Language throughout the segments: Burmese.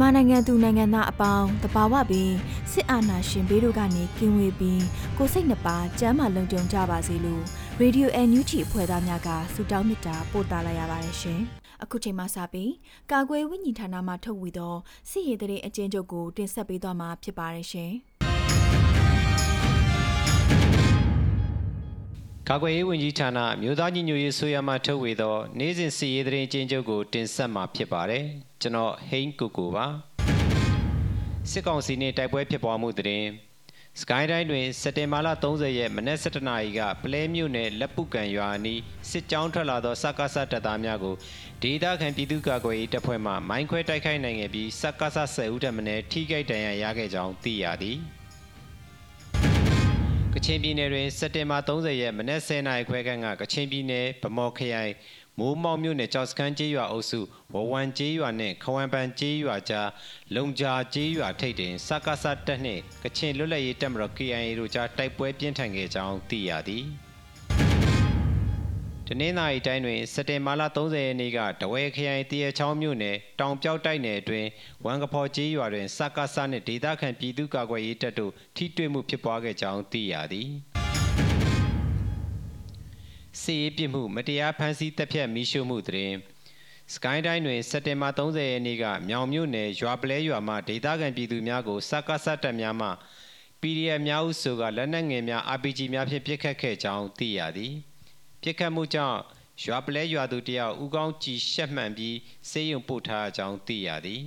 မြန်မာနိုင်ငံသူနိုင်ငံသားအပေါင်းတဘာဝပြီးစစ်အာဏာရှင်ဘေးတို့ကနေကင်းဝေးပြီးကိုယ်စိတ်နှပါကျမ်းမာလုံခြုံကြပါစေလို့ရေဒီယို NUG အဖွဲ့သားများကဆုတောင်းမေတ္တာပို့သလာရပါတယ်ရှင်။အခုချိန်မှစပြီးကာကွယ်ဝိညာဉ်ဌာနမှထုတ်ဝေသောစစ်ရေးတရေအကျဉ်းချုပ်ကိုတင်ဆက်ပေးသွားမှာဖြစ်ပါတယ်ရှင်။ ကာကွယ်ရေးဝန်ကြီးဌာနမြို့သားညီညွတ်ရေးဆိုရမှထုတ်ဝေသော နေ့စဉ်စီရေးသတင်းချင်းချုပ်ကိုတင်ဆက်မှာဖြစ်ပါတယ်ကျွန်တော်ဟိန်းကိုကိုပါစစ်ကောင်စီနှင့်တိုက်ပွဲဖြစ်ပွားမှုသတင်းစကိုင်းတိုင်းတွင်စက်တင်ဘာလ30ရက်မနက်7:00နာရီကပလဲမြို့နယ်လက်ပုကန်ရွာအနီးစစ်ကြောင်းထွက်လာသောစက္ကစတပ်သားများကိုဒေသခံပြည်သူ့ကာကွယ်ရေးတပ်ဖွဲ့မှမိုင်းခွဲတိုက်ခိုက်နိုင်ခဲ့ပြီးစက္ကစ10ဦးထပ်မံထိခိုက်ဒဏ်ရာရခဲ့ကြောင်းသိရသည် ကချင်ပြည်နယ်တွင်စက်တင်ဘာ30ရက်မနက်10:00နာရီခွဲခန့်ကကချင်ပြည်နယ်ဗမော်ခရိုင်မိုးမောက်မြို့နယ်ကြောက်စခန်းကျေးရွာအုပ်စုဝဝမ်ကျေးရွာနှင့်ခဝမ်ပန်ကျေးရွာကြားလုံဂျာကျေးရွာထိပ်တွင်စကားစတက်နှင့်ကချင်လွတ်လပ်ရေးတပ်မတော် KIA တို့ကြားတိုက်ပွဲပြင်းထန်ခဲ့ကြောင်းသိရသည် တနင်္သာရီတိုင်းတွင်စက်တင်ဘာလ30ရက်နေ့ကတဝဲခရိုင်တရချောင်းမြို့နယ်တောင်ပြောက်တိုက်နယ်အတွင်းဝမ်ကဖော်ကျေးရွာတွင်စကားစနှင့်ဒေသခံပြည်သူ့ကာကွယ်ရေးတပ်တို့ထိတွေ့မှုဖြစ်ပွားခဲ့ကြောင်းသိရသည်စီရေးပြစ်မှုမတရားဖမ်းဆီးတပ်ဖြတ်မိရှုမှုတွင်စကိုင်းတိုင်းတွင်စက်တင်ဘာ30ရက်နေ့ကမြောင်မြို့နယ်ရွာပလဲရွာမှဒေသခံပြည်သူများကိုစကားစတပ်များမှ PDF များဟုဆိုကလက်နက်ငယ်များ RPG များဖြင့်ပစ်ခတ်ခဲ့ကြောင်းသိရသည် ပစ်ခတ်မှုကြောင့်ရွာပလဲရွာသူတယောက်ဦးကောင်းကြည်ရှက်မှန်ပြီးစေယုံပို့ထားကြောင်းသိရသည်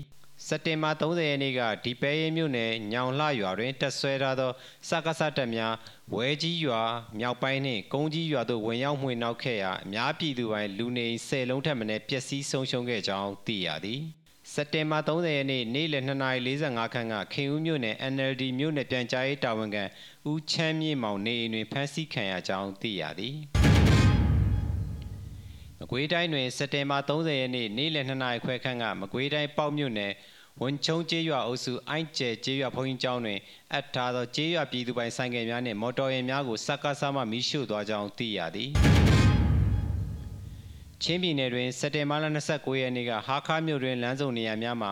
စက်တင်ဘာ30ရက်နေ့ကဒီပဲရဲမြို့နယ်ညောင်လှရွာတွင်တက်ဆွဲထားသောစကားစတပ်များဝဲကြီးရွာမြောက်ပိုင်းနှင့်ကုန်းကြီးရွာသို့ဝင်ရောက်မှွေနှောက်ခဲ့ရာအများပြည်သူပိုင်းလူနေဆယ်လုံးထက်မနည်းပျက်စီးဆုံးရှုံးခဲ့ကြောင်းသိရသည်စက်တင်ဘာ30ရက်နေ့နေ့လယ်2:45ခန်းကခင်ဦးမြို့နယ် NLD မြို့နယ်ပြန်ကြားရေးတာဝန်ခံဦးချမ်းမြေမောင်နေအိမ်တွင်ဖမ်းဆီးခံရကြောင်းသိရသည် မကွေးတိုင်းတွင်စက်တင်ဘာ30ရက်နေ့နေ့လယ်2နာရီခွဲခန့်ကမကွေးတိုင်းပေါ့မြို့နယ်ဝန်ချုံကျေးရွာအုပ်စုအိုင်းကျဲကျေးရွာဘုန်းကြီးကျောင်းတွင်အပ်ထားသောကျေးရွာပြည်သူပိုင်ဆိုင်ကယ်များနှင့်မော်တော်ယာဉ်များကိုစက္ကဆမှမိရှို့သွားကြောင်းသိရသည်ချင်းပြည်နယ်တွင်စက်တင်ဘာလ29ရက်နေ့ကဟာခါမြို့တွင်လမ်းစုံနေရာများမှာ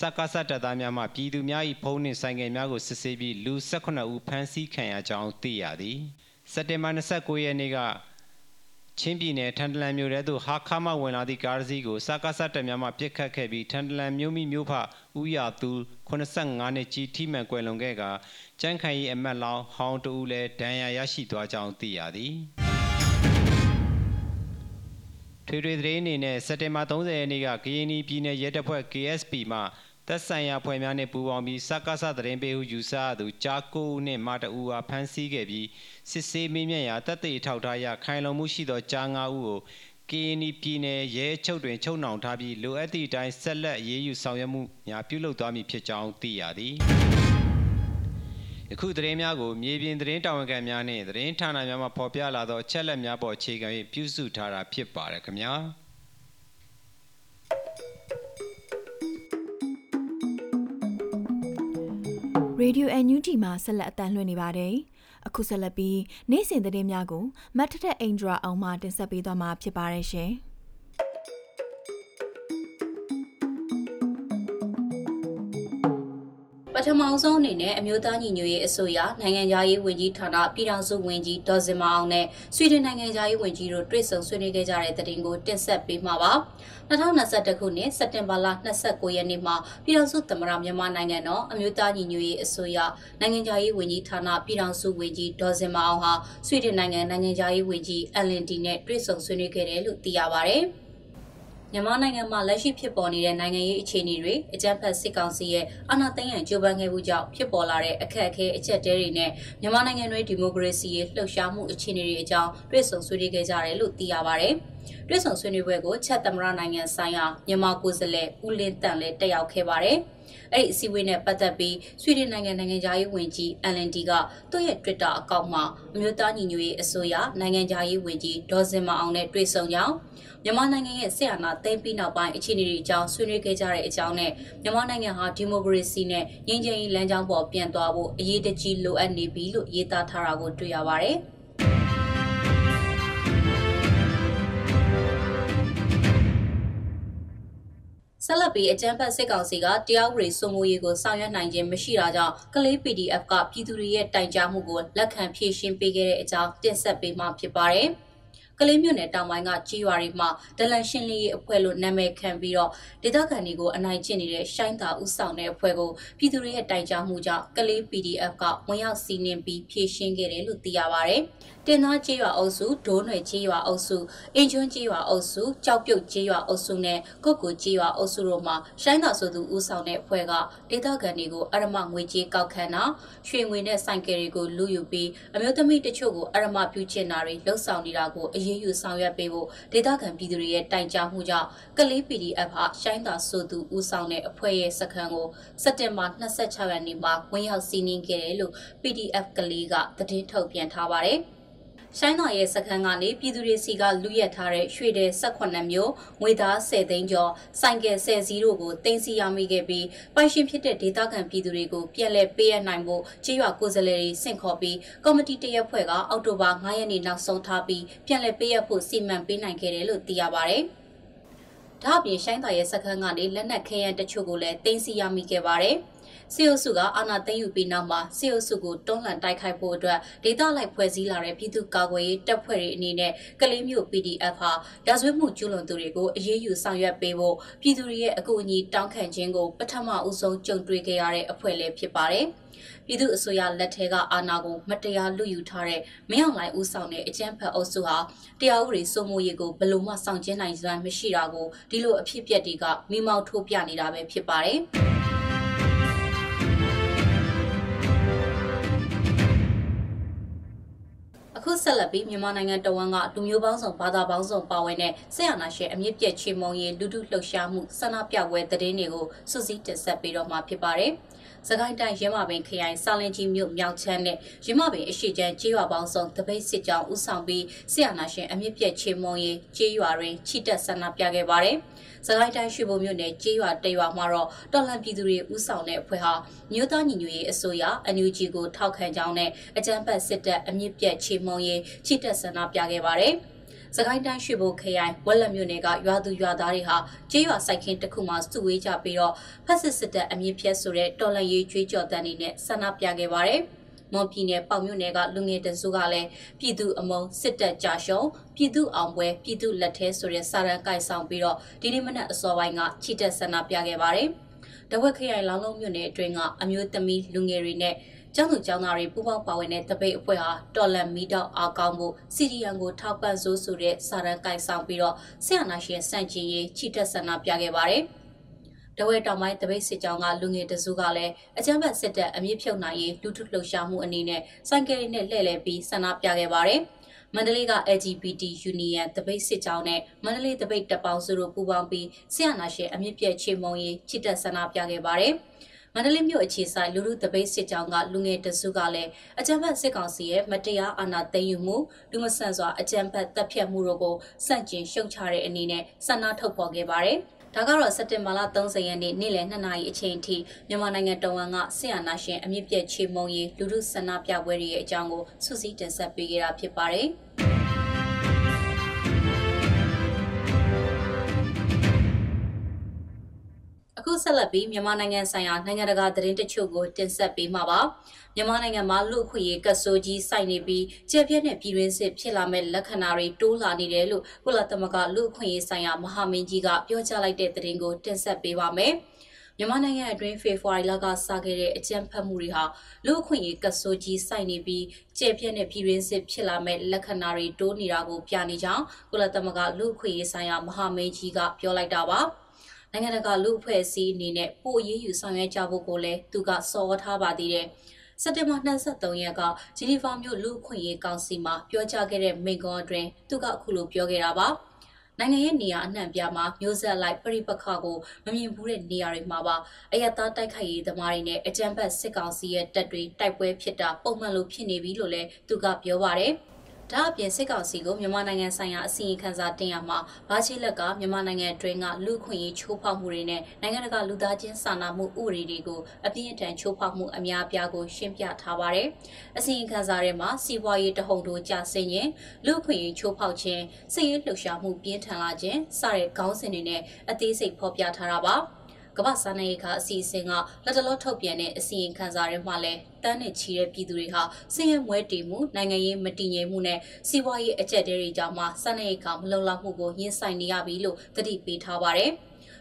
စက္ကဆတပ်သားများမှပြည်သူများ၏ဖုန်းနှင့်ဆိုင်ကယ်များကိုစစ်ဆေးပြီးလူ18ဦးဖမ်းဆီးခံရကြောင်းသိရသည်စက်တင်ဘာ29ရက်နေ့က ချင်းပြည်နယ်ထန်တလန်မြို့ထဲသို့ဟာခါမဝင်လာသည့်ကားတစ်စီးကိုစကားစတက်များမှပြစ်ခတ်ခဲ့ပြီးထန်တလန်မြို့မိမြို့ဖဦးရသူ85နှစ်ကြီးထိမှန်ကွယ်လွန်ခဲ့ကကြမ်းခိုင်ရေးအမတ်လောင်းဟောင်းတူလည်းဒဏ်ရာရရှိသွားကြောင်းသိရသည်ထွေထွေသတင်းအနေနဲ့စက်တင်ဘာ30ရက်နေ့ကကရင်ပြည်နယ်ရဲတပ်ဖွဲ့ KSP မှ သက်ဆိုင်ရာဖွဲ့များနှင့်ပူးပေါင်းပြီးစကားစသတင်းပေးဟုယူဆရသူကြားကိုဦးနှင့်မာတအူအားဖမ်းဆီးခဲ့ပြီးစစ်ဆေးမေးမြန်းရာတပ်သေးထောက်ထားရခိုင်လုံမှုရှိသောကြား၅ဦးကိုကရင်ပြည်နယ်ရဲချုပ်တွင်ချုပ်နှောင်ထားပြီးလိုအပ်သည့်အတိုင်းဆက်လက်ရေးယူဆောင်ရွက်မှုများပြုလုပ်သွားမည်ဖြစ်ကြောင်းသိရသည်အခုသတင်းများကိုမြေပြင်သတင်းတာဝန်ခံများနှင့်သတင်းဌာနများမှဖော်ပြလာသောအချက်အလက်များပေါ်အခြေခံ၍ပြုစုထားတာဖြစ်ပါတယ်ခင်ဗျာ ရေဒီယို NUG မှာဆက်လက်အတန်းလွှင့်နေပါတယ်။အခုဆက်လက်ပြီးနေ့စဉ်သတင်းများကိုမတ်ထထအင်ဒရာအောင်မှတင်ဆက်ပေးသွားမှာဖြစ်ပါတယ်ရှင်။ ထမအောင်ဆုံးအနေနဲ့အမျိုးသားညီညွတ်ရေးအစိုးရနိုင်ငံသားရေးဝန်ကြီးဌာနပြည်ထောင်စုဝန်ကြီးဒေါ်စင်မအောင်နဲ့ဆွီဒင်နိုင်ငံသားရေးဝန်ကြီးတို့တွေ့ဆုံဆွေးနွေးခဲ့ကြတဲ့တဲ့တင်ကိုတင်ဆက်ပေးမှာပါ2021ခုနှစ်စက်တင်ဘာလ29ရက်နေ့မှာပြည်ထောင်စုသမ္မတမြန်မာနိုင်ငံတော်အမျိုးသားညီညွတ်ရေးအစိုးရနိုင်ငံသားရေးဝန်ကြီးဌာနပြည်ထောင်စုဝန်ကြီးဒေါ်စင်မအောင်ဟာဆွီဒင်နိုင်ငံနိုင်ငံသားရေးဝန်ကြီးအန်လင်တီနဲ့တွေ့ဆုံဆွေးနွေးခဲ့တယ်လို့သိရပါဗျ။ မြန်မာနိုင်ငံမှာလက်ရှိဖြစ်ပေါ်နေတဲ့နိုင်ငံရေးအခြေအနေတွေအကြမ်းဖက်စစ်ကောင်စီရဲ့အာဏာသိမ်းရန်ကြိုးပမ်းခဲ့မှုကြောင့်ဖြစ်ပေါ်လာတဲ့အခက်အခဲအချက်တဲတွေနဲ့မြန်မာနိုင်ငံတွင်းဒီမိုကရေစီရေးလှုပ်ရှားမှုအခြေအနေတွေအကြောင်းတွေ့ဆုံဆွေးနွေးခဲ့ကြတယ်လို့သိရပါဗျ။တွေ့ဆုံဆွေးနွေးပွဲကိုချက်သမရနိုင်ငံဆိုင်ရာမြန်မာကိုယ်စားလှယ်ဦးလင်းတန်လည်းတက်ရောက်ခဲ့ပါတယ်။အဲ့ဒီအစည်းအဝေးနဲ့ပတ်သက်ပြီးဆွီဒင်နိုင်ငံနိုင်ငံသားရေးဝန်ကြီးအန်လန်ဒီကသူ့ရဲ့ Twitter အကောင့်မှာအမျိုးသားညီညွတ်ရေးအစိုးရနိုင်ငံသားရေးဝန်ကြီးဒေါ်စင်မအောင်နဲ့တွေ့ဆုံကြောင်း မြန်မာနိုင်ငံရဲ့ဆရာနာသိမ်းပြီးနောက်ပိုင်းအခြေအနေတွေအကြောင်းဆွေးနွေးခဲ့ကြတဲ့အကြောင်းနဲ့မြန်မာနိုင်ငံဟာဒီမိုကရေစီနဲ့ငြိမ်းချမ်းရေးလမ်းကြောင်းပေါ်ပြန်သွားဖို့အရေးတကြီးလိုအပ်နေပြီလို့ရေးသားထားတာကိုတွေ့ရပါတယ်။ဆက်လက်ပြီးအကြမ်းဖက်စစ်ကောင်စီကတရားဥပဒေစိုးမိုးရေးကိုဆောင်ရွက်နိုင်ခြင်းမရှိတာကြောင့်ကလေး PDF ကပြည်သူတွေရဲ့တိုင်ကြားမှုကိုလက်ခံဖြေရှင်းပေးခဲ့တဲ့အကြောင်းတင်ဆက်ပေးမှာဖြစ်ပါတယ်။ ကလေးမြို့နယ်တောင်ပိုင်းကကြီးရွာတွေမှာဒလန်ရှင်းလင်းရေးအဖွဲ့လို့နာမည်ခံပြီးတော့ဒေသခံတွေကိုအနိုင်ကျင့်နေတဲ့ရှိုင်းသာဥဆောင်တဲ့အဖွဲ့ကိုပြည်သူတွေရဲ့တိုင်ကြားမှုကြောင့်ကလေး PDF ကဝင်ရောက်စီးနင်းပြီးဖြည့်ရှင်းခဲ့တယ်လို့သိရပါဗျ။ တင်သားကြီးရွာအုပ်စုဒိုးနယ်ကြီးရွာအုပ်စုအင်ကျွန်းကြီးရွာအုပ်စုကြောက်ပြုတ်ကြီးရွာအုပ်စုနဲ့ကုတ်ကူကြီးရွာအုပ်စုတို့မှာရှိုင်းသာဆိုသူဥဆောင်တဲ့အဖွဲ့ကဒေသခံတွေကိုအရမငွေကြေးကောက်ခံတာရွှေငွေနဲ့ဆိုင်ကယ်တွေကိုလူယူပြီးအမျိုးသမီးတချို့ကိုအရမပြုချင်တာတွေလှုပ်ဆောင်နေတာကိုအရေးယူဆောင်ရွက်ပေးဖို့ဒေသခံပြည်သူတွေရဲ့တိုင်ကြားမှုကြောင့်ကလေး PDF ဟာရှိုင်းသာဆိုသူဦးဆောင်တဲ့အဖွဲ့ရဲ့စခန်းကိုစက်တင်ဘာ26ရက်နေ့မှာဝင်ရောက်စီးနင်းခဲ့တယ်လို့ PDF ကလေးကသတင်းထုတ်ပြန်ထားပါတယ်။ ရှိုင်းတော်ရဲ့စခန်းကနေပြည်သူတွေစီကလူရက်ထားတဲ့ရွှေတဲ့18မျိုးငွေသား10သိန်းကျော်စိုင်ကယ်10စီးတို့ကိုတင်စီရမိခဲ့ပြီးပိုင်ရှင်ဖြစ်တဲ့ဒေသခံပြည်သူတွေကိုပြန်လည်ပေးရနိုင်ဖို့ကြေးရွာကိုယ်စားလှယ်တွေဆင့်ခေါ်ပြီးကော်မတီတရက်ဖွဲ့ကအောက်တိုဘာ9ရက်နေ့နောက်ဆုံးထားပြီးပြန်လည်ပေးရဖို့စီမံပေးနိုင်ခဲ့တယ်လို့သိရပါဗျ။ ဒါအပြင်ရှိုင်းတော်ရဲ့စခန်းကနေလက်နက်ခဲယမ်းတချို့ကိုလည်းတင်စီရမိခဲ့ပါတယ်။စစ်အုပ်စုကအာဏာသိမ်းယူပြီးနောက်မှာစစ်အုပ်စုကိုတွန်းလှန်တိုက်ခိုက်ဖို့အတွက်ဒေသလိုက်ဖွဲ့စည်းလာတဲ့ပြည်သူ့ကာကွယ်ရေးတပ်ဖွဲ့တွေအနေနဲ့ကလေးမျိုး PDF ဟာရာဇဝတ်မှုကျူးလွန်သူတွေကိုအရေးယူဆောင်ရွက်ပေးဖို့ပြည်သူတွေရဲ့အကူအညီတောင်းခံခြင်းကိုပထမဦးဆုံးကြုံတွေ့ခဲ့ရတဲ့အဖွဲ့လည်းဖြစ်ပါတယ်။ ပြည်သူအစိုးရလက်ထက်ကအာဏာကိုမတရားလူယူထားတဲ့မင်းအောင်လှိုင်ဦးဆောင်တဲ့အကြမ်းဖက်အုပ်စုဟာတရားဥပဒေစိုးမိုးရေးကိုဘယ်လိုမှစောင့်ကျဉ်နိုင်စွမ်းမရှိတာကိုဒီလိုအဖြစ်အပျက်တွေကမိမောက်ထိုးပြနေတာပဲဖြစ်ပါတယ်။အခုဆက်လက်ပြီးမြန်မာနိုင်ငံတဝန်ကလူမျိုးပေါင်းစုံဘာသာပေါင်းစုံပါဝင်တဲ့ဆရာနာရှင်အမြင့်ပြည့်ချေမုံရေးလူထုလှုပ်ရှားမှုဆန္ဒပြပွဲသတင်းတွေကိုစုစည်းတင်ဆက်ပေးတော့မှာဖြစ်ပါတယ်။ စကိုင်းတိုင်းရမပင်ခရိုင်စာလင်ကြီးမြို့မြောက်ချမ်းနဲ့ရမပင်အရှိချမ်းကျေးရွာပေါင်းစုံတပိတ်စစ်ကြောင်းဦးဆောင်ပြီးဆရာနာရှင်အမြင့်ပြည့်ချေမုံရေးကျေးရွာတွင်ချီတက်ဆန္ဒပြခဲ့ပါတယ်။စကိုင်းတိုင်းရွှေဘုံမြို့နယ်ကျေးရွာတရွာမှာတော့တော်လှန်ပြည်သူတွေဦးဆောင်တဲ့အဖွဲ့ဟာမြို့သားညီညွတ်ရေးအစိုးရအန်ယူဂျီကိုထောက်ခံကြောင်းနဲ့အကြမ်းဖက်စစ်တပ်အမြင့်ပြတ်ချေမှုန်းရေးချစ်တက်ဆန္ဒပြခဲ့ပါတယ်။ စကိုင်းတိုင်းရွှေဘိုခရိုင်ဝက်လက်မြို့နယ်ကရွာသူရွာသားတွေဟာကျေးရွာစိုက်ခင်းတစ်ခုမှာစုဝေးကြပြီးတော့ဖက်စစ်စစ်တပ်အမြင့်ဖြတ်ဆိုတဲ့တော်လှန်ရေးကြွေးကြော်တန်းတွေနဲ့ဆန္ဒပြခဲ့ပါတယ်။မွန်ပြည်နယ်ပေါ့မြို့နယ်ကလူငယ်တစုကလည်းပြည်သူအမုံစစ်တပ်ကြာရှုံပြည်သူအောင်ပွဲပြည်သူလက်ထဲဆိုတဲ့စာရန်ကိုက်ဆောင်ပြီးတော့ဒီနေ့မနက်အစောပိုင်းကချီတက်ဆန္ဒပြခဲ့ပါတယ်။တဝက်ခရိုင်လောင်းလုံးမြို့နယ်အတွင်းကအမျိုးသမီးလူငယ်တွေနဲ့ ကျောင်းသူကျောင်းသားတွေပူးပေါင်းပါဝင်တဲ့တပိတ်အဖွဲ့ဟာတော်လန်မီတောက်အားကောင်းဖို့စီရီယန်ကိုထောက်ပံ့ဆိုးဆိုတဲ့စာရန်ကိုက်ဆောင်ပြီးတော့ဆရာနာရှင်စန့်ကျင်ရေးချီတက်ဆန္ဒပြခဲ့ပါတယ်။တဝဲတောင်ပိုင်းတပိတ်စစ်ကြောင်းကလူငယ်တစုကလည်းအကြမ်းဖက်စစ်တပ်အမြင့်ဖြုတ်နိုင်ရေးလူထုလှုပ်ရှားမှုအနေနဲ့စိုက်ကယ်နဲ့လှည့်လည်ပြီးဆန္ဒပြခဲ့ပါတယ်။မန္တလေးက LGBT Union တပိတ်စစ်ကြောင်းနဲ့မန္တလေးတပိတ်တပ်ပေါင်းစုတို့ပူးပေါင်းပြီးဆရာနာရှင်အမြင့်ပြည့်ချေမုံရေးချစ်တက်ဆန္ဒပြခဲ့ပါတယ်။ မန္တလေးမြို့အခြေဆိုင်လူလူတပိတ်စစ်ကြောင်းကလူငယ်တစုကလည်းအကြမ်းဖက်စစ်ကောင်စီရဲ့မတရားအာဏာသိမ်းယူမှုလူမဆန်စွာအကြမ်းဖက်တပ်ဖြတ်မှုတို့ကိုစန့်ကျင်ရှုံချတဲ့အနေနဲ့ဆန္ဒထုတ်ဖော်ခဲ့ပါတယ်။ဒါကတော့စက်တင်ဘာလ30ရက်နေ့နေ့လယ်2နာရီအချိန်ထိမြန်မာနိုင်ငံတော်ဝန်ကဆရာနာရှင်အမြင့်ပြည့်ချေမုံရေးလူထုဆန္ဒပြပွဲတွေရဲ့အကြောင်းကိုစုစည်းတင်ဆက်ပေးခဲ့တာဖြစ်ပါတယ်။ အခုအခုဆက်လက်ပြီးမြန်မာနိုင်ငံဆိုင်ရာနိုင်ငံတကာသတင်းတချို့ကိုတင်ဆက်ပေးမှာပါမြန်မာနိုင်ငံမှာလူခွေရေးကဆိုးကြီးစိုက်နေပြီးကျေပြည့်နဲ့ပြည်တွင်းစစ်ဖြစ်လာမဲ့လက္ခဏာတွေတိုးလာနေတယ်လို့ကုလသမဂ္ဂလူခွေရေးဆိုင်ရာမဟာမင်းကြီးကပြောကြားလိုက်တဲ့သတင်းကိုတင်ဆက်ပေးပါမယ်မြန်မာနိုင်ငံအတွင်းဖေဖော်ဝါရီလကစခဲ့တဲ့အကြမ်းဖက်မှုတွေဟာလူအခွင့်အရေးကဆိုးကြီးစိုက်နေပြီးကျေပြည့်နဲ့ပြည်ရင်းစစ်ဖြစ်လာမဲ့လက္ခဏာတွေတိုးနေတာကိုပြနေကြောင်းကုလသမဂ္ဂလူအခွင့်အရေးဆိုင်ရာမဟာမင်းကြီးကပြောလိုက်တာပါ။ နိုင်ငံတကာလူအဖွဲ့အစည်းအနေနဲ့ပို့ရေးယူဆောင်ရွက်ကြဖို့ကိုလည်းသူကစော်ထားပါသေးတယ်။စက်တင်ဘာ23ရက်ကဂျီနီဗာမြို့လူ့အခွင့်အရေးကောင်စီမှာပြောကြားခဲ့တဲ့မိန့်ခွန်းအတွင်းသူကအခုလိုပြောခဲ့တာပါ။နိုင်ငံရဲ့နေရာအနှံ့ပြားမှာမျိုးဆက်လိုက်ပြိပခါကိုမမြင်ဘူးတဲ့နေရာတွေမှာပါအယက်သားတိုက်ခိုက်ရေးသမားတွေနဲ့အကြမ်းဖက်စစ်ကောင်စီရဲ့တပ်တွေတိုက်ပွဲဖြစ်တာပုံမှန်လိုဖြစ်နေပြီလို့လည်းသူကပြောပါတယ်။ ဒါအပြင်စစ်ကောင်စီကိုမြန်မာနိုင်ငံဆိုင်ရာအစီရင်ခံစာတင်ရမှာဘာချီလက်ကမြန်မာနိုင်ငံအတွင်းကလူခွင့်ရေးချိုးဖောက်မှုတွေနဲ့နိုင်ငံတကာလူသားချင်းစာနာမှုဥပဒေတွေကိုအပြင်းအထန်ချိုးဖောက်မှုအများအပြားကိုရှင်းပြထားပါတယ်။အစီရင်ခံစာထဲမှာစီးပွားရေးတဟုန်တို့ကျဆင်းခြင်းလူခွင့်ရေးချိုးဖောက်ခြင်းစစ်ရေးလှုပ်ရှားမှုပြင်းထန်လာခြင်းစတဲ့ခေါင်းစဉ်တွေနဲ့အသေးစိတ်ဖော်ပြထားတာပါ။ ကမ္ဘာစားနပ်ရိက္ခာအစီအစဉ်ကလက်တလောထုတ်ပြန်တဲ့အစီရင်ခံစာတွေမှာလည်းတန်းနဲ့ချီတဲ့ပြည်သူတွေဟာစည်ရဲမွဲတည်မှုနိုင်ငံရေးမတည်ငြိမ်မှုနဲ့စီးပွားရေးအကျက်တဲတွေကြောင့်မှစားနပ်ရိက္ခာမလုံလောက်မှုကိုရင်ဆိုင်နေရပြီလို့သတိပေးထားပါတယ်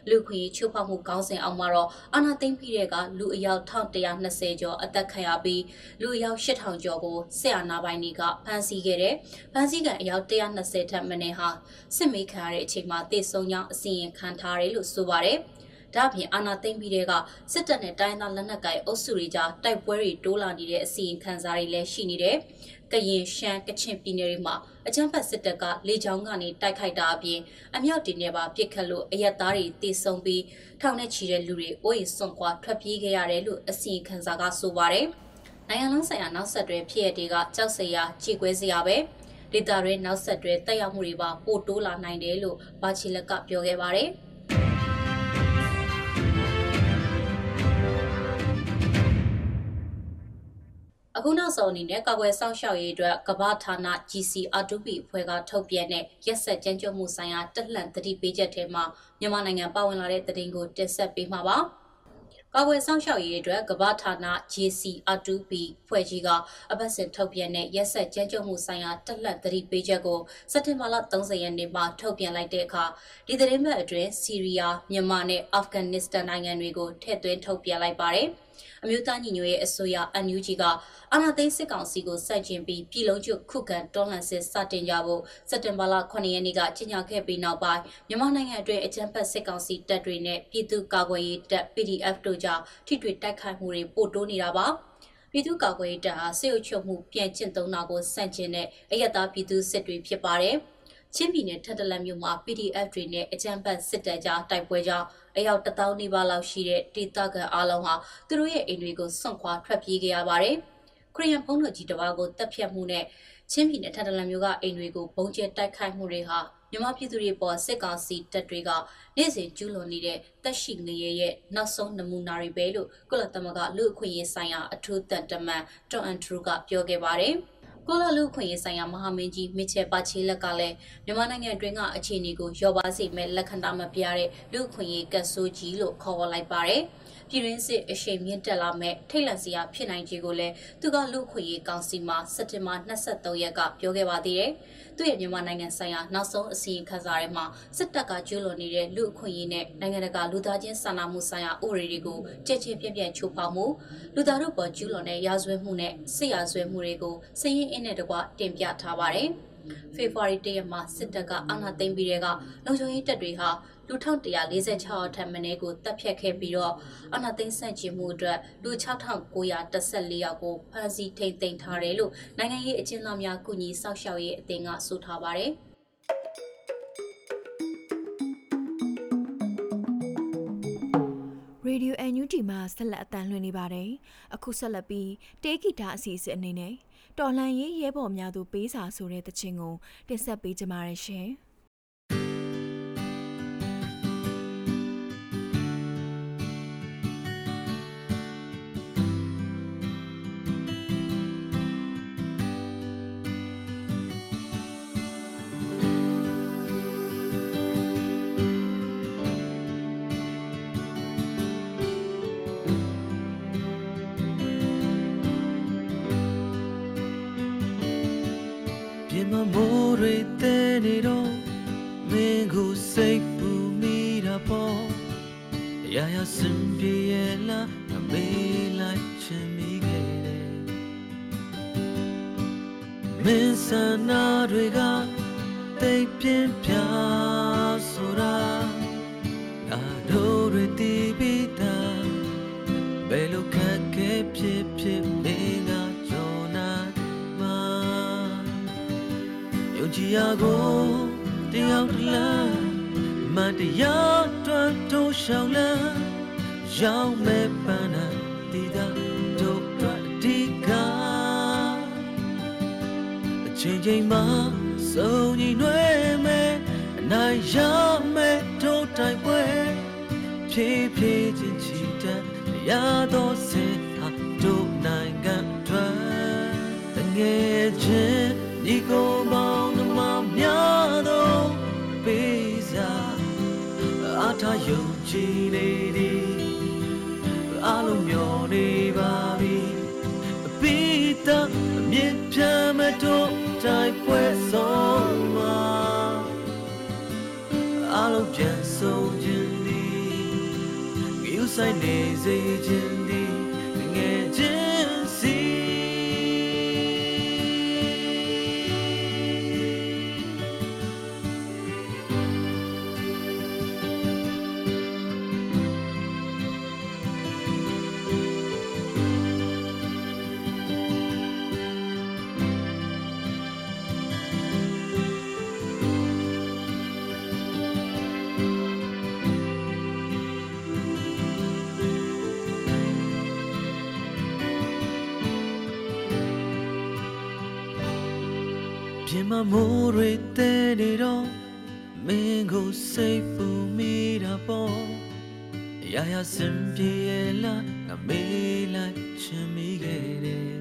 လူခွင့်ချိုးဖောက်မှုကောင်းစဉ်အောင်မှာတော့အာနာသိမ့်ပြီးတဲ့ကလူအယောက်1120ကျော်အသက်ခံရပြီးလူအယောက်8000ကျော်ကိုစစ်အာဏာပိုင်တွေကဖမ်းဆီးခဲ့တဲ့ဖမ်းဆီးကန်အယောက်120ထက်မနည်းဟာစစ်မေးခံရတဲ့အချိန်မှာတေဆုံးကြောင်းအစီရင်ခံထားတယ်လို့ဆိုပါတယ်။ ဒါ့အပြင်အာဏာသိမ်းပြီးတဲ့ကစစ်တပ်နဲ့တိုင်းသားလက်နက်ကိုင်အုပ်စုတွေကြားတိုက်ပွဲတွေတိုးလာနေတဲ့အစီရင်ခံစာတွေလည်းရှိနေတယ်။ကရင်ရှမ်းကချင်ပြည်နယ်တွေမှာအကြမ်းဖက်စစ်တပ်ကလေကြောင်းကနေတိုက်ခိုက်တာအပြင်အမြောက်တင်နဲ့ပါပစ်ခတ်လို့အရက်သားတွေတေဆုံးပြီးထောင်နဲ့ချီတဲ့လူတွေအိုးအိမ်စွန့်ခွာထွက်ပြေးခဲ့ရတယ်လို့အစီရင်ခံစာကဆိုပါတယ်။နိုင်ငံလုံးဆိုင်ရာနောက်ဆက်တွဲဖြစ်ရတဲ့ကကြောက်စရာကြေကွဲစရာပဲဒေတာတွေနောက်ဆက်တွဲတက်ရောက်မှုတွေပါပိုတိုးလာနိုင်တယ်လို့ဘာချီလက်ကပြောခဲ့ပါတယ်။ အခုနောက်ဆုံးအနေနဲ့ကာကွယ်စောင့်ရှောက်ရေးအတွက်ကမ္ဘာဌာန GCR2B အဖွဲ့ကထုတ်ပြန်တဲ့ရက်ဆက်ကြမ်းကြုတ်မှုဆိုင်ရာတက်လှန်သတိပေးချက်ထဲမှာမြန်မာနိုင်ငံပါဝင်လာတဲ့သတင်းကိုတင်ဆက်ပေးမှာပါ။ကာကွယ်ဆောင်ရှောက်ရေးအတွက်ကမ္ဘာဌာန JCR2B ဖွဲ့ကြီးကအပတ်စဉ်ထုတ်ပြန်တဲ့ရက်ဆက်ကြမ်းကြုတ်မှုဆိုင်ရာတက်လက်သတိပေးချက်ကိုစက်တင်ဘာလ30ရက်နေ့မှာထုတ်ပြန်လိုက်တဲ့အခါဒီသတင်းပတ်အတွင်းစီးရီးယား၊မြန်မာနဲ့အာဖဂန်နစ္စတန်နိုင်ငံတွေကိုထည့်သွင်းထုတ်ပြန်လိုက်ပါတယ်။ အမျိုးသားညီညွတ်ရေးအစိုးရ NUG ကအာဏာသိမ်းစစ်ကောင်စီကိုစတင်ပြီးပြည်လုံးကျွခုခံတွန်းလှန်စစ်စတင်ကြဖို့စက်တင်ဘာလ9ရက်နေ့ကကြေညာခဲ့ပြီးနောက်ပိုင်းမြန်မာနိုင်ငံအတွင်းအကြမ်းဖက်စစ်ကောင်စီတပ်တွေနဲ့ပြည်သူ့ကာကွယ်ရေးတပ် PDF တို့ကြားထိတွေ့တိုက်ခိုက်မှုတွေပိုတိုးနေတာပါပြည်သူ့ကာကွယ်ရေးတပ်ဟာစစ်အုပ်ချုပ်မှုပြန်ကျင့်သုံးတာကိုစန့်ကျင်တဲ့အယက်သားပြည်သူစစ်တွေဖြစ်ပါတယ်။ချင်းပြည်နယ်ထက်တလန်မြို့မှာ PDF တွေနဲ့အကြမ်းဖက်စစ်တပ်ကြားတိုက်ပွဲကြောင့် အယောက်တသောင်းနီးပါးလောက်ရှိတဲ့ဒေသခံအလုံးဟာသူတို့ရဲ့အိမ်တွေကိုစွန့်ခွာထွက်ပြေးခဲ့ရပါတယ်။ခရီးယန်ဘုန်းတော်ကြီးတစ်ပါးကိုတပ်ဖြတ်မှုနဲ့ချင်းပြည်နယ်ထက်တလန်မြို့ကအိမ်တွေကိုပုံကျဲတိုက်ခိုက်မှုတွေဟာမြန်မာပြည်သူတွေပေါ်စစ်ကောင်စီတပ်တွေကနေ့စဉ်ကျူးလွန်နေတဲ့တက်ရှိငရဲရဲ့နောက်ဆုံးနမူနာတွေပဲလို့ကုလသမဂ္ဂလူ့အခွင့်အရေးဆိုင်ရာအထူးတန်တမန်တွန်အန်ထရူကပြောခဲ့ပါတယ်။ ကုလလူခွင့်ရေးဆိုင်ရာမဟာမင်းကြီးမစ်ချယ်ပါချီလက်ကလည်းမြန်မာနိုင်ငံအတွင်းကအခြေအနေကိုရောပါစေမဲ့လက်ခံတာမပြတဲ့လူခွင့်ရေးကတ်ဆိုးကြီးလို့ခေါ်ဝေါ်လိုက်ပါတယ်။ ပြည်ရင်းစစ်အရှိန်မြင့်တက်လာမဲ့ထိတ်လန့်စရာဖြစ်နိုင်ခြေကိုလည်းသူကလူခွင့်ရေးကောင်စီမှာစက်တင်ဘာ23ရက်ကပြောခဲ့ပါသေးတယ်။သူ့ရဲ့မြန်မာနိုင်ငံဆိုင်ရာနောက်ဆုံးအစီရင်ခံစာထဲမှာစစ်တပ်ကကျူးလွန်နေတဲ့လူအခွင့်အရေးနဲ့နိုင်ငံတကာလူသားချင်းစာနာမှုဆိုင်ရာဥပဒေတွေကိုကြည်ချင်းပြန့်ပြန့်ချိုးဖောက်မှုလူသားတို့ပေါ်ကျူးလွန်တဲ့ရာဇဝတ်မှုနဲ့စစ်ရာဇဝတ်မှုတွေကိုစည်ရင်အင်းနဲ့တကွတင်ပြထားပါတယ်။ဖေဖော်ဝါရီလရက်မှာစစ်တပ်ကအာဏာသိမ်းပြီးတဲ့ကလုံခြုံရေးတပ်တွေဟာ လူ1146အထက်မင်းကိုတပ်ဖြတ်ခဲ့ပြီးတော့အာဏာသိမ်းဆန့်ကျင်မှုအတွက်လူ6914ယောက်ကိုဖမ်းဆီးထိန်သိမ်းထားတယ်လို့နိုင်ငံရေးအကျဉ်းသားများကုညီစောင့်ရှောက်ရေးအသင်းကဆိုထားပါတယ်။ရေဒီယို NUG မှာဆက်လက်အသံလွှင့်နေပါတယ်။အခုဆက်လက်ပြီးတေးဂီတာအစီအစဉ်အနေနဲ့တော်လှန်ရေးရဲဘော်များသူပေးစာဆိုတဲ့တခြင်းကိုတင်ဆက်ပေးကြပါရရှင်။ မိုးတွေတဲ့နေတော့မင်းကိုစိတ်ပူမိတာပေါ့ရာရာစင် တိုးရှောင်းလန်းရောက်မဲ့ပန်းနာတီတာတို့အတွက်အဒီကအချိန်ချင်းမှာစုံညီနှွေးမဲ့အနိုင်ရမဲ့တို့တိုင်ပွဲဖြည်းဖြည်းချင်းချီတက်ရတော့စင်ဟာတို့နိုင်ငံထွက်တငယ်ချင်းဒီကို ထားယုံကြည်နေသည်အားလုံးမျောနေပါပြီအပိတအမြင့်ပြမတို့တိုင်းပွဲဆုံးမှာအားလုံးပြန်ဆုံးခြင်းသည်ယူဆိုင်နေစေခြင်းသည်င မမိုးတွေတဲနေတော့မင်းကိုစိတ်ပူမိတာပေါ့ရာရာစင်ပြေလာငါမေးလိုက်ချင်မိခဲ့တယ်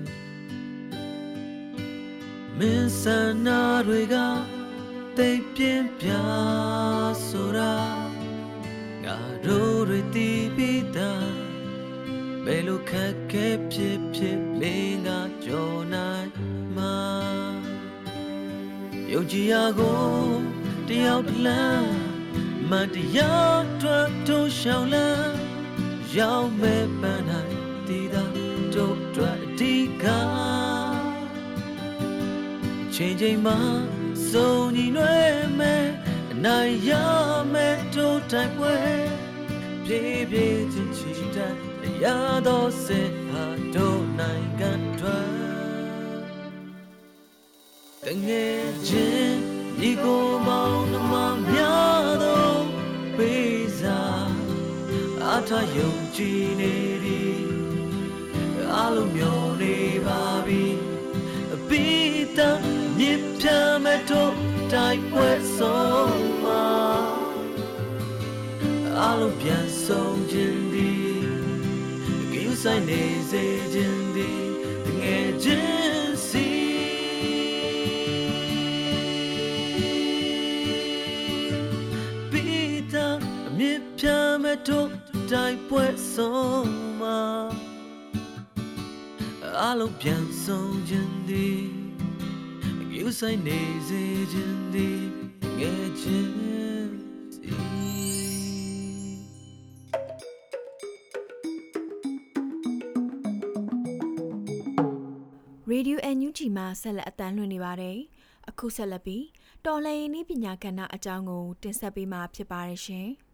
မင်းစနာတွေက ယုံကြည်ရကိုတယောက်တလန်းမတရားထွက်ထိုးရှောင်းလန်းရောက်မဲ့ပန်းနိုင်တည်တာတို့အတွက်အဓိကအချိန်ချင်းမှာစုံညီနှွဲမဲ့အနိုင်ရမဲ့တို့တိုင်ပွဲပြေးပြေးချင်းချီတတ်ရတော့စေဟာတို့နိုင်ငံ ငယ်ချင်းဒီကိုမောင်နှမများတော့ပေးစားအထယုံကြည်နေသည်အလုံးမျောနေပါပြီအပိတမြစ်ပြမဲ့တော့တိုက်ပွဲဆုံးမှာအလုံးပြန်ဆုံးခြင်းသည်ကိူဆိုင်နေစေခြင်းသည်တငယ်ချင်း တို့တိုက်ပွဲဆုံးမှာအလုံးပြန်ဆုံးခြင်းသည်ယူဆိုင်နေစေခြင်းသည်ငယ်ချင်းစီရေဒီယို NUG မှာဆက်လက်အသံလွှင့်နေပါတယ်။အခုဆက်လက်ပြီးတော်လှန်ရေးနည်းပညာကဏ္ဍအကြောင်းကိုတင်ဆက်ပေးမှာဖြစ်ပါတယ်ရှင်။။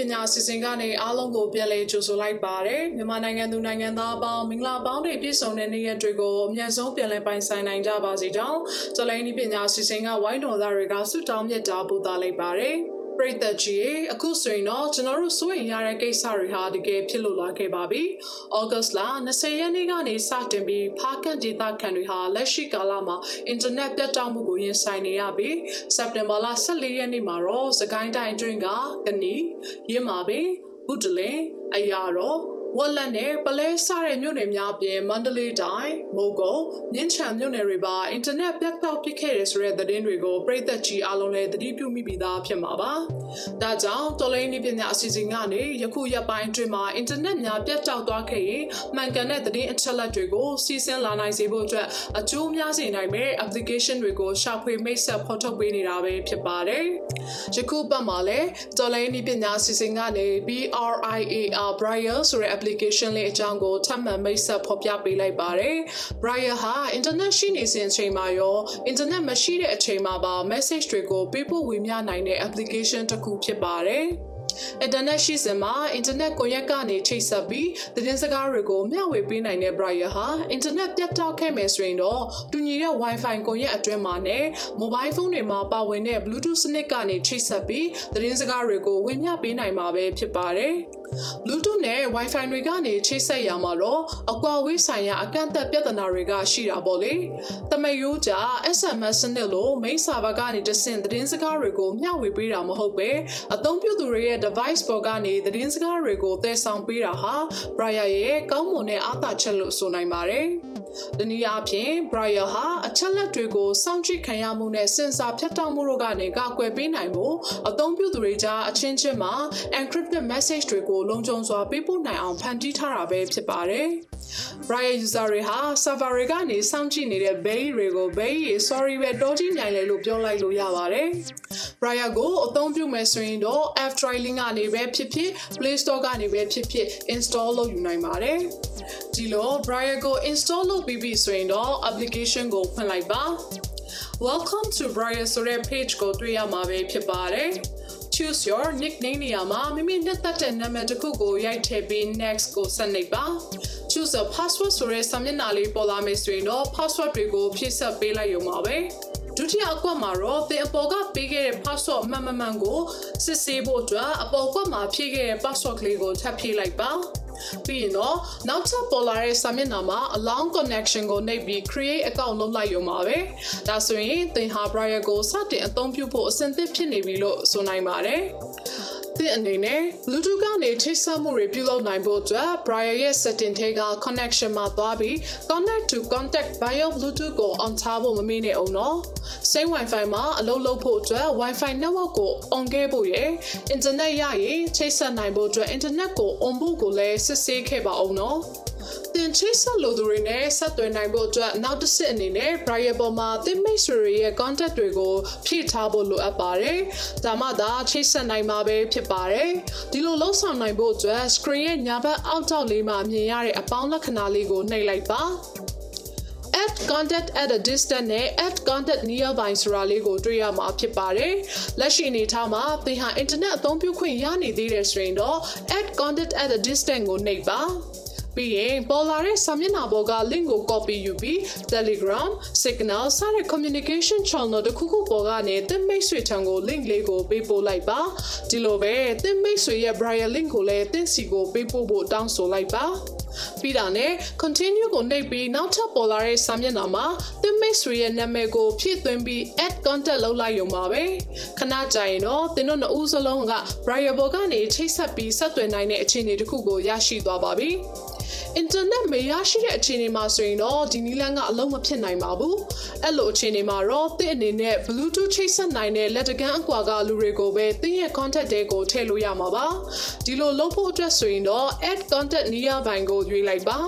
ပညာအစီအစဉ်ကနေအားလုံးကိုပြန်လည်ကြိုဆိုလိုက်ပါတယ်။မြန်မာနိုင်ငံသူနိုင်ငံသားအပေါင်းမင်္ဂလာပေါင်းတွေပြည့်စုံတဲ့နေ့ရက်တွေကိုအမြတ်ဆုံးပြန်လည်ပိုင်ဆိုင်နိုင်ကြပါစေကြောင်းတလိုင်းဒီပညာအစီအစဉ်ကဝိုင်းတော်သားတွေကဆုတောင်းမြတ်တာပို့သလိုက်ပါတယ်။ ပရိသတ်ကြီးရေအခုဆိုရင်တော့ကျွန်တော်တို့စိုးရိမ်ရတဲ့ကိစ္စတွေဟာတကယ်ဖြစ်လို့လာခဲ့ပါပြီ။ဩဂတ်စ်လ20ရက်နေ့ကနေစတင်ပြီးဖားကန်ဒေသခံတွေဟာလက်ရှိကာလမှာအင်တာနက်ပြတ်တောက်မှုကိုရင်ဆိုင်နေရပြီးစက်တင်ဘာလ14ရက်နေ့မှာတော့စကိုင်းတိုင်းအတွင်းကကနီရင်းမာပင်ဘုဒ္ဓလင်အရာတော် ဝက်လက်နဲ့ပလဲစားတဲ့မြို့နယ်များအပြင်မန္တလေးတိုင်းမိုးကုတ်မြင်းချံမြို့နယ်တွေပါအင်တာနက်ပြတ်တောက်ပစ်ခဲ့တဲ့ဆိုတဲ့သတင်းတွေကိုပြည်သက်ကြီးအားလုံးလည်းသတိပြုမိပြီးသားဖြစ်မှာပါ။ဒါကြောင့်တော်လိုင်းနည်းပညာအစီအစဉ်ကနေယခုရက်ပိုင်းအတွင်းမှာအင်တာနက်များပြတ်တောက်သွားခဲ့ရင်မှန်ကန်တဲ့သတင်းအချက်အလက်တွေကိုစီစဉ်လာနိုင်စေဖို့အတွက်အကျိုးများစေနိုင်မဲ့ application တွေကိုရှာဖွေမိတ်ဆက်ဖော်ထုတ်ပေးနေတာပဲဖြစ်ပါတယ်။ယခုပတ်မှာလည်းတော်လိုင်းနည်းပညာအစီအစဉ်ကနေ BRIAR Braille ဆိုတဲ့ application လေးအကြောင်းကိုထပ်မံမိတ်ဆက်ဖော်ပြပေးလိုက်ပါတယ်။ Braille ဟာ internet ရှိနေစဉ်အချိန်မှာရော internet မရှိတဲ့အချိန်မှာပါ message တွေကိုပေးပို့ဝေမျှနိုင်တဲ့ application တစ်ခုဖြစ်ပါတယ်။ internet ရှိစမှာ internet ကွန်ရက်ကနေချိတ်ဆက်ပြီးသတင်းစကားတွေကိုမျှဝေပေးနိုင်တဲ့ Braille ဟာ internet ပြတ်တောက်ခဲ့မယ်ဆိုရင်တော့တူညီတဲ့ Wi-Fi ကွန်ရက်အတွင်းမှာနဲ့ mobile phone တွေမှာပါဝင်တဲ့ Bluetooth စနစ်ကနေချိတ်ဆက်ပြီးသတင်းစကားတွေကိုဝေမျှပေးနိုင်မှာပဲဖြစ်ပါတယ်။ Bluetooth နဲ့ Wi-Fi တွေကနေချိတ်ဆက်ရမှာတော့အကွာဝေးဆိုင်ရာအကန့်အသတ်ပြဿနာတွေကရှိတာပေါ့လေ။တမယိုးကြ SMS စနစ်လို့ main server ကနေတဆင့်သတင်းစကားတွေကိုမျှဝေပေးတာမဟုတ်ပဲအသုံးပြုသူတွေရဲ့ device ပေါ်ကနေသတင်းစကားတွေကိုသယ်ဆောင်ပေးတာဟာ Braille ရဲ့ကောင်းမွန်တဲ့အားသာချက်လို့ဆိုနိုင်ပါတယ်။ တနည်းအားဖြင့် Braille ဟာအချက်လက်တွေကိုစောင့်ကြည့်ခံရမှုနဲ့စင်ဆာဖြတ်တောက်မှုတို့ကနေကာကွယ်ပေးနိုင်ဖို့အသုံးပြုသူတွေကြားအချင်းချင်းမှာ encrypted message တွေကိုလုံခြုံစွာပေးပို့နိုင်အောင်ဖန်တီးထားတာပဲဖြစ်ပါတယ်။ Braille user တွေဟာ server တွေကနေစောင့်ကြည့်နေတဲ့ bay တွေကို bay sorry ပဲတောကြီးနိုင်လေလို့ပြောလိုက်လို့ရပါတယ်။ Braille ကိုအသုံးပြုမယ်ဆိုရင်တော့ App Trialing ကနေပဲဖြစ်ဖြစ် Play Store ကနေပဲဖြစ်ဖြစ် install လုပ်ယူနိုင်ပါတယ်။ဒီလို Braille ကို install လုပ်ပြီးပြီဆိုရင်တော့ application ကိုဖွင့်လိုက်ပါ Welcome to Braille ဆိုတဲ့ page ကိုတွေ့ရမှာပဲဖြစ်ပါတယ် choose your nickname နေရာမှာမိမိနှစ်သက်တဲ့နာမည်တစ်ခုကိုရိုက်ထည့်ပြီး next ကိုဆက်နှိပ်ပါ choose a password ဆိုတဲ့စာမျက်နှာလေးပေါ်လာမယ်ဆိုရင်တော့ password တွေကိုဖြည့်ဆက်ပေးလိုက်ရုံပါပဲဒုတိယအကွက်မှာတော့သင်အပေါ်ကပေးခဲ့တဲ့ password မှန်မှန်မှန်ကိုစစ်ဆေးဖို့အတွက်အပေါ်ကွက်မှာဖြည့်ခဲ့တဲ့ password ကလေးကိုထပ်ဖြည့်လိုက်ပါ ပြီးရင်တော့နောက်ထပ်ပေါ်လာတဲ့စာမျက်နှာမှာ allow connection ကိုနှိပ်ပြီး create account လုပ်လိုက်ရုံပါပဲဒါဆိုရင်သင်ဟာ Braille ကိုစတင်အသုံးပြုဖို့အဆင်သင့်ဖြစ်နေပြီလို့ဆိုနိုင်ပါတယ် သင်အနေနဲ့ Bluetooth ကနေချိတ်ဆက်မှုတွေပြုလုပ်နိုင်ဖို့အတွက် Braille ရဲ့ setting ထဲက connection မှာသွားပြီး connect to contact via Bluetooth ကို on ထားဖို့မမေ့နဲ့အောင်နော်။ Same Wi-Fi မှာအလုပ်လုပ်ဖို့အတွက် Wi-Fi network ကို on ခဲ့ဖို့ရယ် internet ရရင်ချိတ်ဆက်နိုင်ဖို့အတွက် internet ကို on ဖို့ကိုလည်းစစ်ဆေးခဲ့ပါအောင်နော်။ တင်ချိတ်ဆက်လိုသူတွေနဲ့ဆက်သွယ်နိုင်ဖို့အတွက်နောက်တစ်ဆင့်အနေနဲ့ Braille ပေါ်မှာသင်မိတ်ဆွေတွေရဲ့ contact တွေကိုဖြည့်ထားဖို့လိုအပ်ပါတယ်။ဒါမှသာချိတ်ဆက်နိုင်မှာပဲဖြစ်ပါတယ်။ဒီလိုလှုပ်ဆောင်နိုင်ဖို့အတွက် screen ရဲ့ညာဘက်အောက်ထောက်လေးမှာမြင်ရတဲ့အပေါင်းလက္ခဏာလေးကိုနှိပ်လိုက်ပါ။ add contact at a distance နဲ့ add contact nearby ဆိုတာလေးကိုတွေ့ရမှာဖြစ်ပါတယ်။လက်ရှိအနေထားမှာသင်ဟာ internet အသုံးပြုခွင့်ရနေသေးတယ်ဆိုရင်တော့ add contact at a distance ကိုနှိပ်ပါ။ ပြီးရင်ပေါ်လာတဲ့စာမျက်နှာပေါ်က link ကို copy ယူပြီး Telegram, Signal စတဲ့ communication channel တစ်ခုခုပေါ်ကနေသင်မိတ်ဆွေထံကို link လေးကိုပေးပို့လိုက်ပါဒီလိုပဲသင်မိတ်ဆွေရဲ့ Braille link ကိုလည်းသင်စီကိုပေးပို့ဖို့တောင်းဆိုလိုက်ပါပြီးတာနဲ့ continue ကိုနှိပ်ပြီးနောက်ထပ်ပေါ်လာတဲ့စာမျက်နှာမှာသင်မိတ်ဆွေရဲ့နာမည်ကိုဖြည့်သွင်းပြီး add contact လုပ်လိုက်ရုံပါပဲခဏကြာရင်တော့သင်တို့နှစ်ဦးစလုံးက Braille ပေါ်ကနေချိတ်ဆက်ပြီးဆက်သွယ်နိုင်တဲ့အခြေအနေတစ်ခုကိုရရှိသွားပါပြီ အင်တာနက်မရရှိတဲ့အခြေအနေမှာဆိုရင်တော့ဒီနီလန်းကအလုံးမဖြစ်နိုင်ပါဘူးအဲ့လိုအခြေအနေမှာတော့သင်အနေနဲ့ Bluetooth ချိတ်ဆက်နိုင်တဲ့လက်တကမ်းအကွာကလူတွေကိုပဲသင်ရဲ့ contact တွေကိုထည့်လို့ရမှာပါဒီလိုလုပ်ဖို့အတွက်ဆိုရင်တော့ add contact nearby ကိုရွေးလိုက်ပါ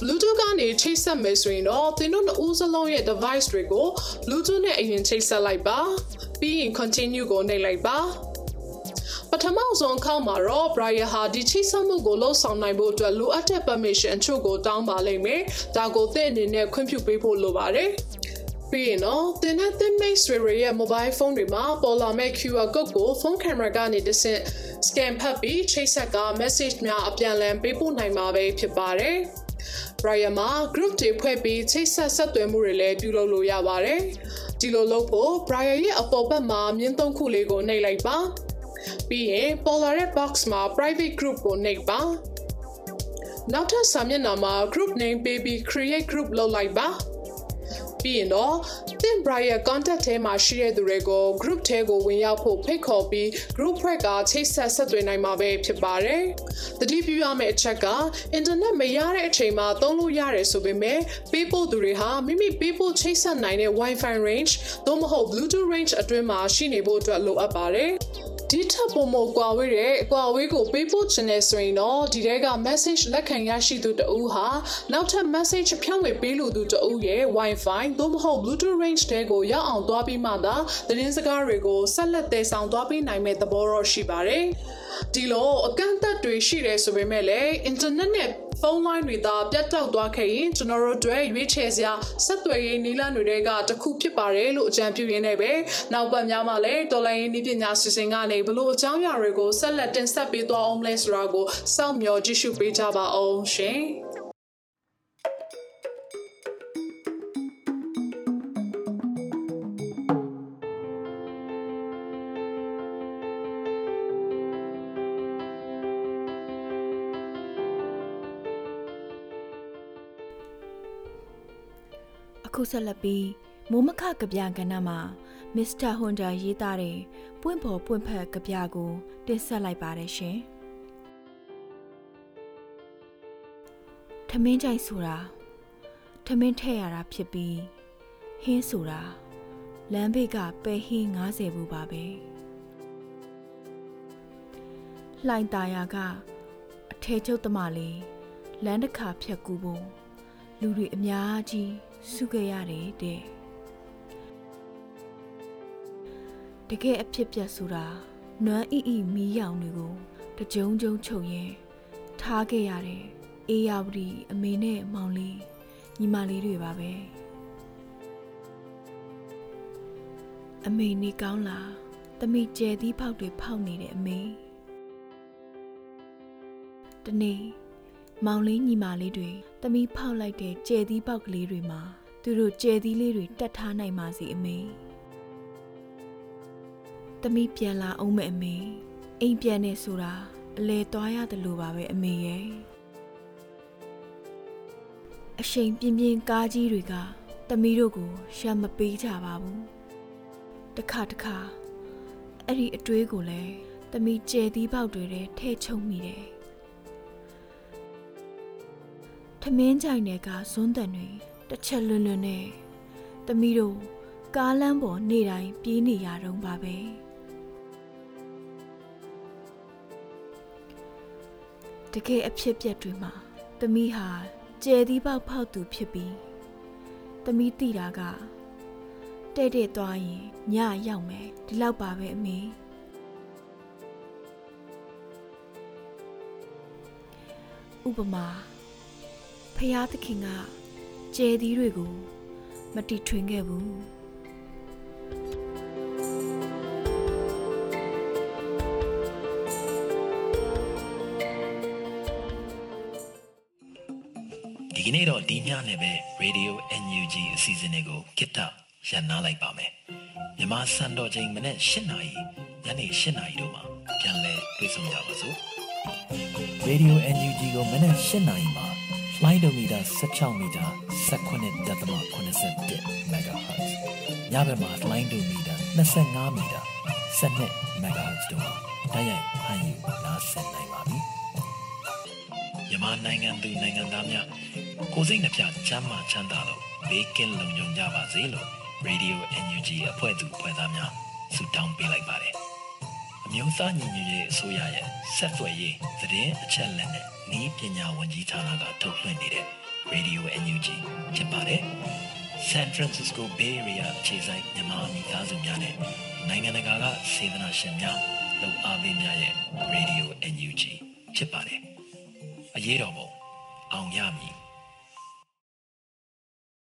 Bluetooth ကနေချိတ်ဆက်မယ်ဆိုရင်တော့သင်တို့နှစ်ဦးစလုံးရဲ့ device တွေကို Bluetooth နဲ့အရင်ချိတ်ဆက်လိုက်ပါပြီးရင် continue ကိုနှိပ်လိုက်ပါပ ထမဆုံးအခါမှာတော့ Brian ဟာဒီချိတ်ဆက်မှုကိုလှုပ်ဆောင်နိုင်ဖို့အတွက်လိုအပ်တဲ့ permission အချို့ကိုတောင်းပါလိမ့်မယ်။ဒါကိုသင်အနေနဲ့ခွင့်ပြုပေးဖို့လိုပါတယ်။ပြီးရင်တော့သင်နဲ့သင်မိတ်ဆွေတွေရဲ့ mobile phone တွေမှာပေါ်လာမဲ့ QR code ကို phone camera ကနေတစ်ဆင့် scan ဖတ်ပြီးချိတ်ဆက်က message များအပြန်အလှန်ပေးပို့နိုင်မှာပဲဖြစ်ပါတယ်။ Brian မှာ group တွေဖွဲ့ပြီးချိတ်ဆက်ဆက်သွယ်မှုတွေလည်းပြုလုပ်လို့ရပါတယ်။ဒီလိုလုပ်ဖို့ Brian ရဲ့အပေါ်ဘက်မှာမြင်းသုံးခုလေးကိုနှိပ်လိုက်ပါ။ ပြီးရင်ပေါ်လာတဲ့ box မှာ private group ကိုနှိပ်ပါနောက်ထပ်စာမျက်နှာမှာ group name ပေးပြီး create group လုပ်လိုက်ပါပြီးရင်တော့သင် Brian contact ထဲမှာရှိတဲ့သူတွေကို group ထဲကိုဝင်ရောက်ဖို့ဖိတ်ခေါ်ပြီး group ဖွဲ့ကချိတ်ဆက်ဆက်သွယ်နိုင်မှာပဲဖြစ်ပါတယ်။တတိပြုရမယ့်အချက်က internet မရတဲ့အချိန်မှာသုံးလို့ရတယ်ဆိုပေမဲ့ပေးပို့သူတွေဟာမိမိပေးပို့ချိတ်ဆက်နိုင်တဲ့ Wi-Fi range သို့မဟုတ် Bluetooth range အတွင်းမှာရှိနေဖို့အတွက်လိုအပ်ပါတယ်။ ဒီထပ်ပုံမကွာဝေးတဲ့အကွာဝေးကိုပေးပို့ခြင်းနဲ့ဆိုရင်တော့ဒီထဲက message လက်ခံရရှိသူတဦးဟာနောက်ထပ် message ဖြန့်ဝေပေးလိုသူတဦးရဲ့ Wi-Fi သို့မဟုတ် Bluetooth range တဲကိုရောက်အောင်သွားပြီးမှသာသတင်းစကားတွေကိုဆက်လက်သယ်ဆောင်သွားပေးနိုင်မဲ့သဘောတော့ရှိပါတယ်။ ဒီလိုအကန့်အသတ်တွေရှိတယ်ဆိုပေမဲ့လည်း internet နဲ့ဖုန်းလိုင်းတွေသာပြတ်တောက်သွားခဲ့ရင်ကျွန်တော်တို့တွေရွေးချယ်စရာဆက်သွယ်ရေးနည်းလမ်းတွေကတစ်ခုဖြစ်ပါတယ်လို့အကြံပြုရင်းနဲ့ပဲနောက်ပတ်များမှာလည်းတော်လိုင်းရေးနည်းပညာစီစဉ်ကနေဘလို့အကြောင်းအရာတွေကိုဆက်လက်တင်ဆက်ပေးသွားအောင်လဲဆိုတာကိုစောင့်မျှော်ကြည့်ရှုပေးကြပါအောင်ရှင် ဆက်လက်ပြီးမိုးမခကဗျာကဏ္ဍမှာမစ္စတာဟွန်ဒါရေးသားတဲ့ပွင့်ဖော်ပွင့်ဖက်ကဗျာကိုတင်ဆက်လိုက်ပါတယ်ရှင်။ထမင်းကြိုက်ဆိုတာထမင်းထည့်ရတာဖြစ်ပြီးဟင်းဆိုတာလမ်းဘေးကပဲဟင်း90ဘူးပါပဲ။လှိုင်ตาယာကအထဲကျုပ်တမလေးလမ်းတစ်ခါဖြတ်ကူဖို့လူတွေအများကြီးစုခဲ့ရတယ်တဲ့တကယ်အဖြစ်ပြက်ဆိုတာနွမ်းအီအီမီးရောင်တွေကိုတကြုံကြုံချုပ်ရင်ထားခဲ့ရတဲ့အေးရဝတီအမေနဲ့မောင်လေးညီမလေးတွေပါပဲအမေနေကောင်းလားတမိကျဲသီးဖောက်တွေဖောက်နေတဲ့အမေတနေ့ မောင်လေးညီမလေးတွေတမီဖောက်လိုက်တဲ့ကျဲသီးပေါက်ကလေးတွေမှာသူတို့ကျဲသီးလေးတွေတတ်ထားနိုင်ပါစေအမေတမီပြန်လာအောင်မဲ့အမေအိမ်ပြန်နေဆိုတာအလဲသွားရတယ်လို့ပါပဲအမေရဲ့အရှိန်ပြင်းပြင်းကားကြီးတွေကတမီတို့ကိုရှမ်းမပေးကြပါဘူးတခါတခါအဲ့ဒီအတွေးကိုလည်းတမီကျဲသီးပေါက်တွေထဲထဲချုံမိတယ် မင်းကြိုင်တွေကဇွန်းတန်တွေတစ်ချက်လွန်းလွန်းနဲ့တမီးတို့ကားလမ်းပေါ်နေတိုင်းပြေးနေရတော့ပါပဲတကယ်အဖြစ်ပြက်တွေမှာတမီးဟာကျဲသီးပေါက်ဖောက်သူဖြစ်ပြီးတမီးတိတာကတဲ့တဲ့သွားရင်ညရောက်မယ်ဒီလောက်ပါပဲအမေဥပမာ ဖျားသခင်ကကျဲသီးတွေကိုမတီထွင်ခဲ့ဘူးဒီကနေ့တော့ဒီညနဲ့ပဲ Radio NUG အစီအစဉ်လေးကိုကိတ္တရန်နာလိုက်ပါမယ်မြန်မာစံတော်ချိန်မနေ့၈နာရီညနေ၈နာရီတို့မှာပြန်လည်တွေ့ဆုံကြပါစို့ Radio NUG ကိုမနေ့၈နာရီမှာ လိုင်းဒိုမီတာ16မီတာ19.87 MHz ညဘက်မှာလိုင်းဒိုမီတာ25မီတာ17 MHz တို့မှာတိုက်ရိုက်ဖမ်းယူနားဆင်နိုင်ပါပြီမြန်မာနိုင်ငံသူနိုင်ငံသားများကိုစိတ်နှပြချမ်းမာချမ်းသာလို့ဘေးကင်းလုံခြုံကြပါစေလို့ Radio NUG အဖွဲ့သူအဖွဲ့သားများဆုတောင်းပေးလိုက်ပါတယ်အမျိုးသားညီညွတ်ရေးအစိုးရရဲ့ဆက်သွယ်ရေးသတင်းအချက်အလက်နဲ့ ဤပညာဝန်ကြီးဌာနကထုတ်လွှင့်နေတဲ့ Radio NUG ဖြစ်ပါတယ် San Francisco Bay Area ခြေဆိုင်မြန်မာမိသားစုများနဲ့နိုင်ငံတကာကစေတနာရှင်များလုံအားပေးများရဲ့ Radio NUG ဖြစ်ပါတယ်အရေးတော်ပုံအောင်ရမည်